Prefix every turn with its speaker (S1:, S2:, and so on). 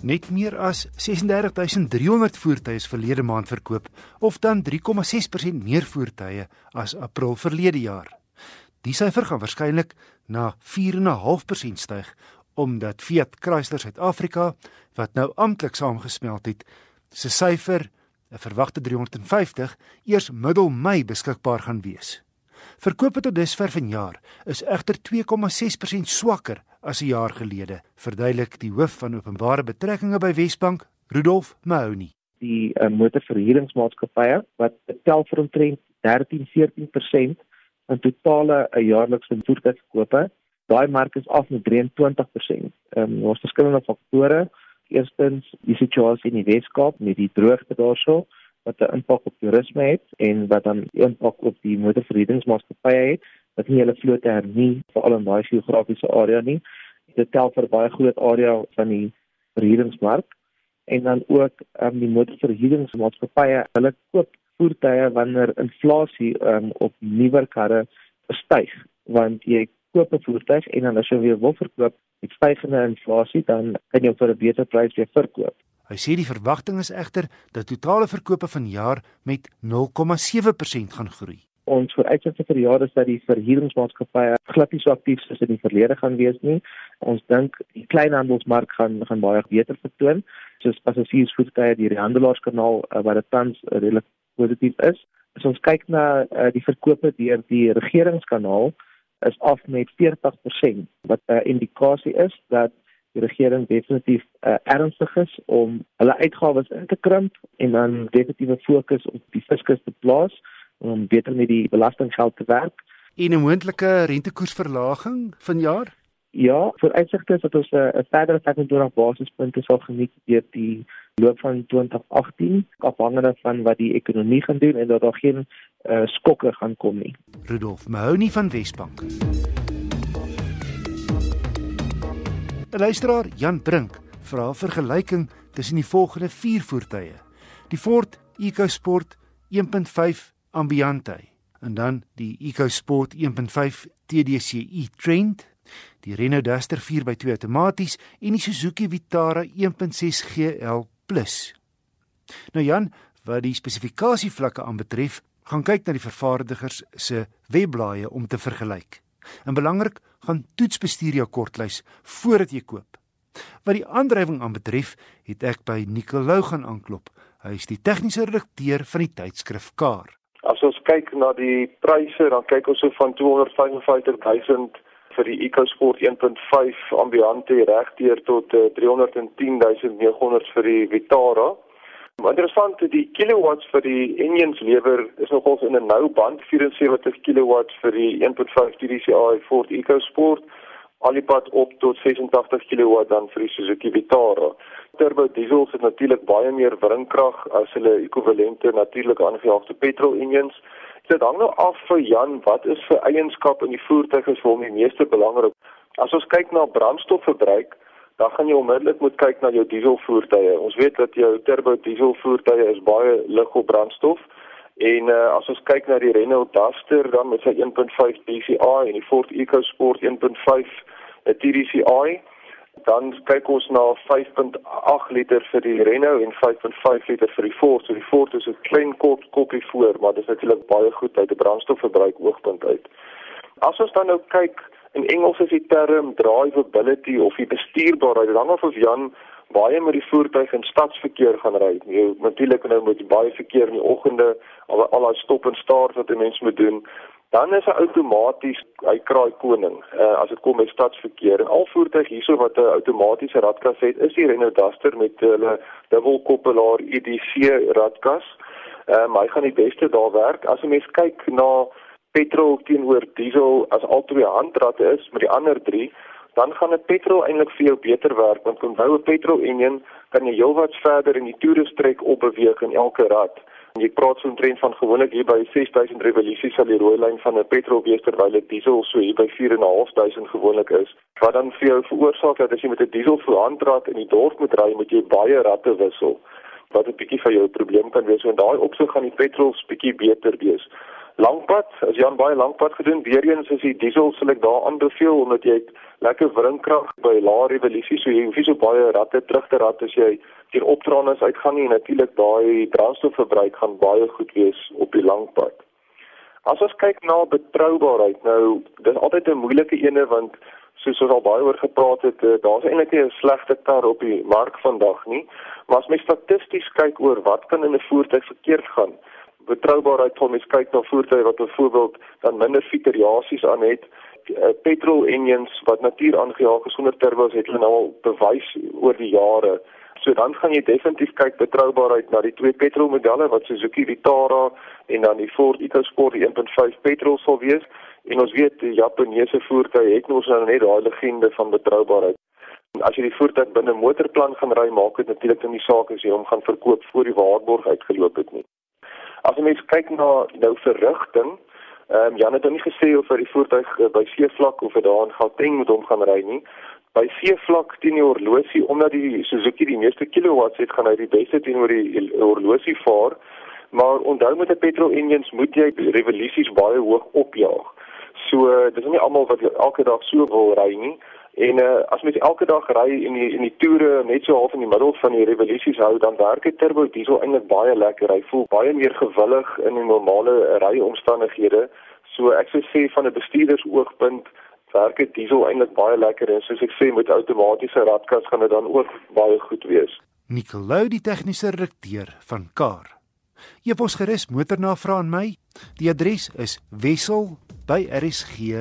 S1: Net meer as 36300 voertuie is verlede maand verkoop of dan 3,6% meer voertuie as April verlede jaar. Die syfer gaan waarskynlik na 4,5% styg omdat Fiat Chrysler Suid-Afrika wat nou amptelik saamgesmelt het, se syfer 'n verwagte 350 eers middel Mei beskikbaar gaan wees. Verkope tot dusver vanjaar is egter 2,6% swakker as 'n jaar gelede, verduidelik die hoof van openbare betrekkinge by Wesbank, Rudolf Mahoney.
S2: Die uh, motorverhuuringsmaatskappye wat tel vir omtrent 13-14% van totale uh, jaarlikse voertuigverkope, daai mark is af met 23%. Ehm um, ons verskillende faktore Eerstens, die situasie in die Weskaap met die droogte daarso wat 'n impak op toerisme het en wat dan 'n impak op die motorverhuuringsmaatskappye het wat nie hulle vlote hernie veral in daai geografiese area nie. Dit tel vir baie groot area van die verhuuringsmark en dan ook um, die motorverhuuringsmaatskappye, hulle koop voertuie wanneer inflasie um, op nuwer karre styg want jy koop 'n voertuig en dan as jy weer wil verkoop met stygende inflasie dan kan jy vir 'n beter prys weer verkoop.
S1: Hy sê die verwagting is egter dat totale verkope vanjaar met 0,7% gaan groei.
S2: Ons vooruitsig vir die jaar is dat die verhuuringsmaatskappye glad nie so aktief soos in die verlede gaan wees nie. Ons dink die kleinhandelsmark gaan gaan baie beter vertoon, soos passasiersvoertuie deur die handelaarskanaal uh, wat dit tans uh, redelik positief is. As ons kyk na uh, die verkope deur die regeringskanaal, is af met 40% wat 'n uh, indikasie is dat die regering definitief uh, ernstig is om hulle uitgawes in te krimp en dan definitiewe fokus op die fiskus te plaas om beter met die belastinggeld te werk.
S1: En 'n moontlike rentekoersverlaging vanjaar?
S2: Ja, vir uitsigte is dat ons 'n uh, verdere 25 basispunte sal geniet deur die loop van 2018 afhangende van wat die ekonomie gaan doen en dat daar geen uh, skokke gaan kom nie.
S1: Rudolf Mahoney van Wesbank. Luisteraar Jan Brink vra vergelyking tussen die volgende vier voertuie: die Ford EcoSport 1.5 Ambiente en dan die EcoSport 1.5 TDCi Trend die Renault Duster 4x2 outomaties en die Suzuki Vitara 1.6 GL. Nou Jan, wat die spesifikasievlakke aanbetref, gaan kyk na die vervaardigers se webblaaie om te vergelyk. En belangrik, gaan toetsbestuur jou kortlys voordat jy koop. Wat die aandrywing aanbetref, het ek by Nicolou gaan aanklop. Hy is die tegniese redakteur van die tydskrif Car.
S3: As ons kyk na die pryse, dan kyk ons so van 255 000 vir die EcoSport 1.5 Ambiente regdeur tot uh, 310900 vir die Vitara. Maar interessant die kilowatts vir die engines lewer is nogals in 'n nou band 74 kilowatts vir die 1.5 TDCi Ford EcoSport alipad op tot 86 kW dan vir die Suzuki Vitara. Turbo diesels het natuurlik baie meer wringkrag as hulle ekwivalente natuurlik aangejaagde petrol engines. Dit hang nou af vir Jan wat is vir eienskap in die voertuig is vir hom die meeste belangrik. As ons kyk na brandstofverbruik, dan gaan jy onmiddellik moet kyk na jou dieselvoertuie. Ons weet dat jou turbo dieselvoertuie is baie lig op brandstof. En uh, as ons kyk na die Renault Duster dan met sy 1.5 DCi en die Ford EcoSport 1.5 TDCi, dan kyk ons na 5.8 liter vir die Renault en 5.5 liter vir die Ford. So die Ford is 'n klein kort koppie voor, maar dit is natuurlik baie goed uit 'n brandstofverbruik oogpunt uit. As ons dan nou kyk in Engels is die term drivability of die bestuurbaarheid. Dit hang af of Jan baie met die voertuig in stadsverkeer gaan ry. Jy natuurlik nou met baie verkeer in die oggende, al al daai stop en start wat 'n mens moet doen dan is hy outomaties hy kraai koning uh, as dit kom met stadsverkeer en al voertuig hierso wat 'n outomatiese radkas het is die Renault Duster met hulle dubbelkoppelaar EDC radkas uh, maar hy gaan die beste daar werk as 'n mens kyk na petrol teenoor diesel as al twee handrade is met die ander drie dan gaan 'n petrol eintlik vir jou beter werk want onthou 'n petrol enjin kan jy heelwat verder in die toere strek op beweeg in elke rad Jy praat so 'n trend van gewoonlik hier by 6000 revolusies sal die rooi lyn van 'n petrol wees terwyl dit diesel so hier by 4500 gewoonlik is. Wat dan vir jou veroorsaak dat as jy met 'n diesel voorhandrad in die dorp moet ry, moet jy baie ratte wissel wat 'n bietjie vir jou 'n probleem kan wees. So in daai opsig gaan die petrol bietjie beter wees. Langpad, as jy aan baie langpad gedoen, weer eens is die diesel sal ek daar aanbeveel omdat jy lekker wringkrag by lae revolusie, so jy hoef nie so baie ratte terug te rat as jy hier opdraandes uitgaan nie. En natuurlik daai brandstofverbruik gaan baie goed wees op die langpad. As ons kyk na betroubaarheid, nou dis altyd 'n moeilike ene want soos ons al baie oor gepraat het, eh, daar's eintlik 'n slegte kar op die mark vandag nie, maar as mens statisties kyk oor wat kan in 'n voertuig verkeerd gaan, betroubaarheid van mens kyk na voertuie wat byvoorbeeld dan minder fiteriasies aan het, uh, petrol engines wat natuur aangejaag is sonder turbos het hulle nou al bewys oor die jare. So dan gaan jy definitief kyk betroubaarheid na die twee petrolmodelle wat Suzuki Vitara en dan die Ford EcoSport 1.5 petrol sal wees. En ons weet die Japaneese voertuie het ons nou net daai legende van betroubaarheid. As jy die voertuig binne motorplan gaan ry, maak dit natuurlik nie saak as jy hom gaan verkoop voor die waarborg uitgeloop het nie. As jy mens kyk na nou verrigting, ehm um, Jan het nou nie gesê of hy die voertuig uh, by seevlak of daar in Gauteng moet hom gaan ry nie. By seevlak teen die horlosie omdat die Suzuki die meeste kilowatts het, gaan hy die beste teenoor die horlosie vaar. Maar onthou met 'n petrol engines moet jy revolusies baie hoog opjaag. So dis nie almal wat elke dag so wil ry nie. En uh, as mens elke dag ry in die in die toere net so half in die middel van die revolusies hou, dan werk die turbo diesel eintlik baie lekker. Hy voel baie meer gewillig in die normale ryomstandighede. So ek sou sê van 'n bestuurdersoogpunt werk die diesel eintlik baie lekker en soos ek sê met outomatiese radkas gaan dit dan ook baie goed wees.
S1: Nicolou die tegniese redakteur van Car. Jy pos gerus motornavrae aan my. Die adres is wissel by rsg.co.za.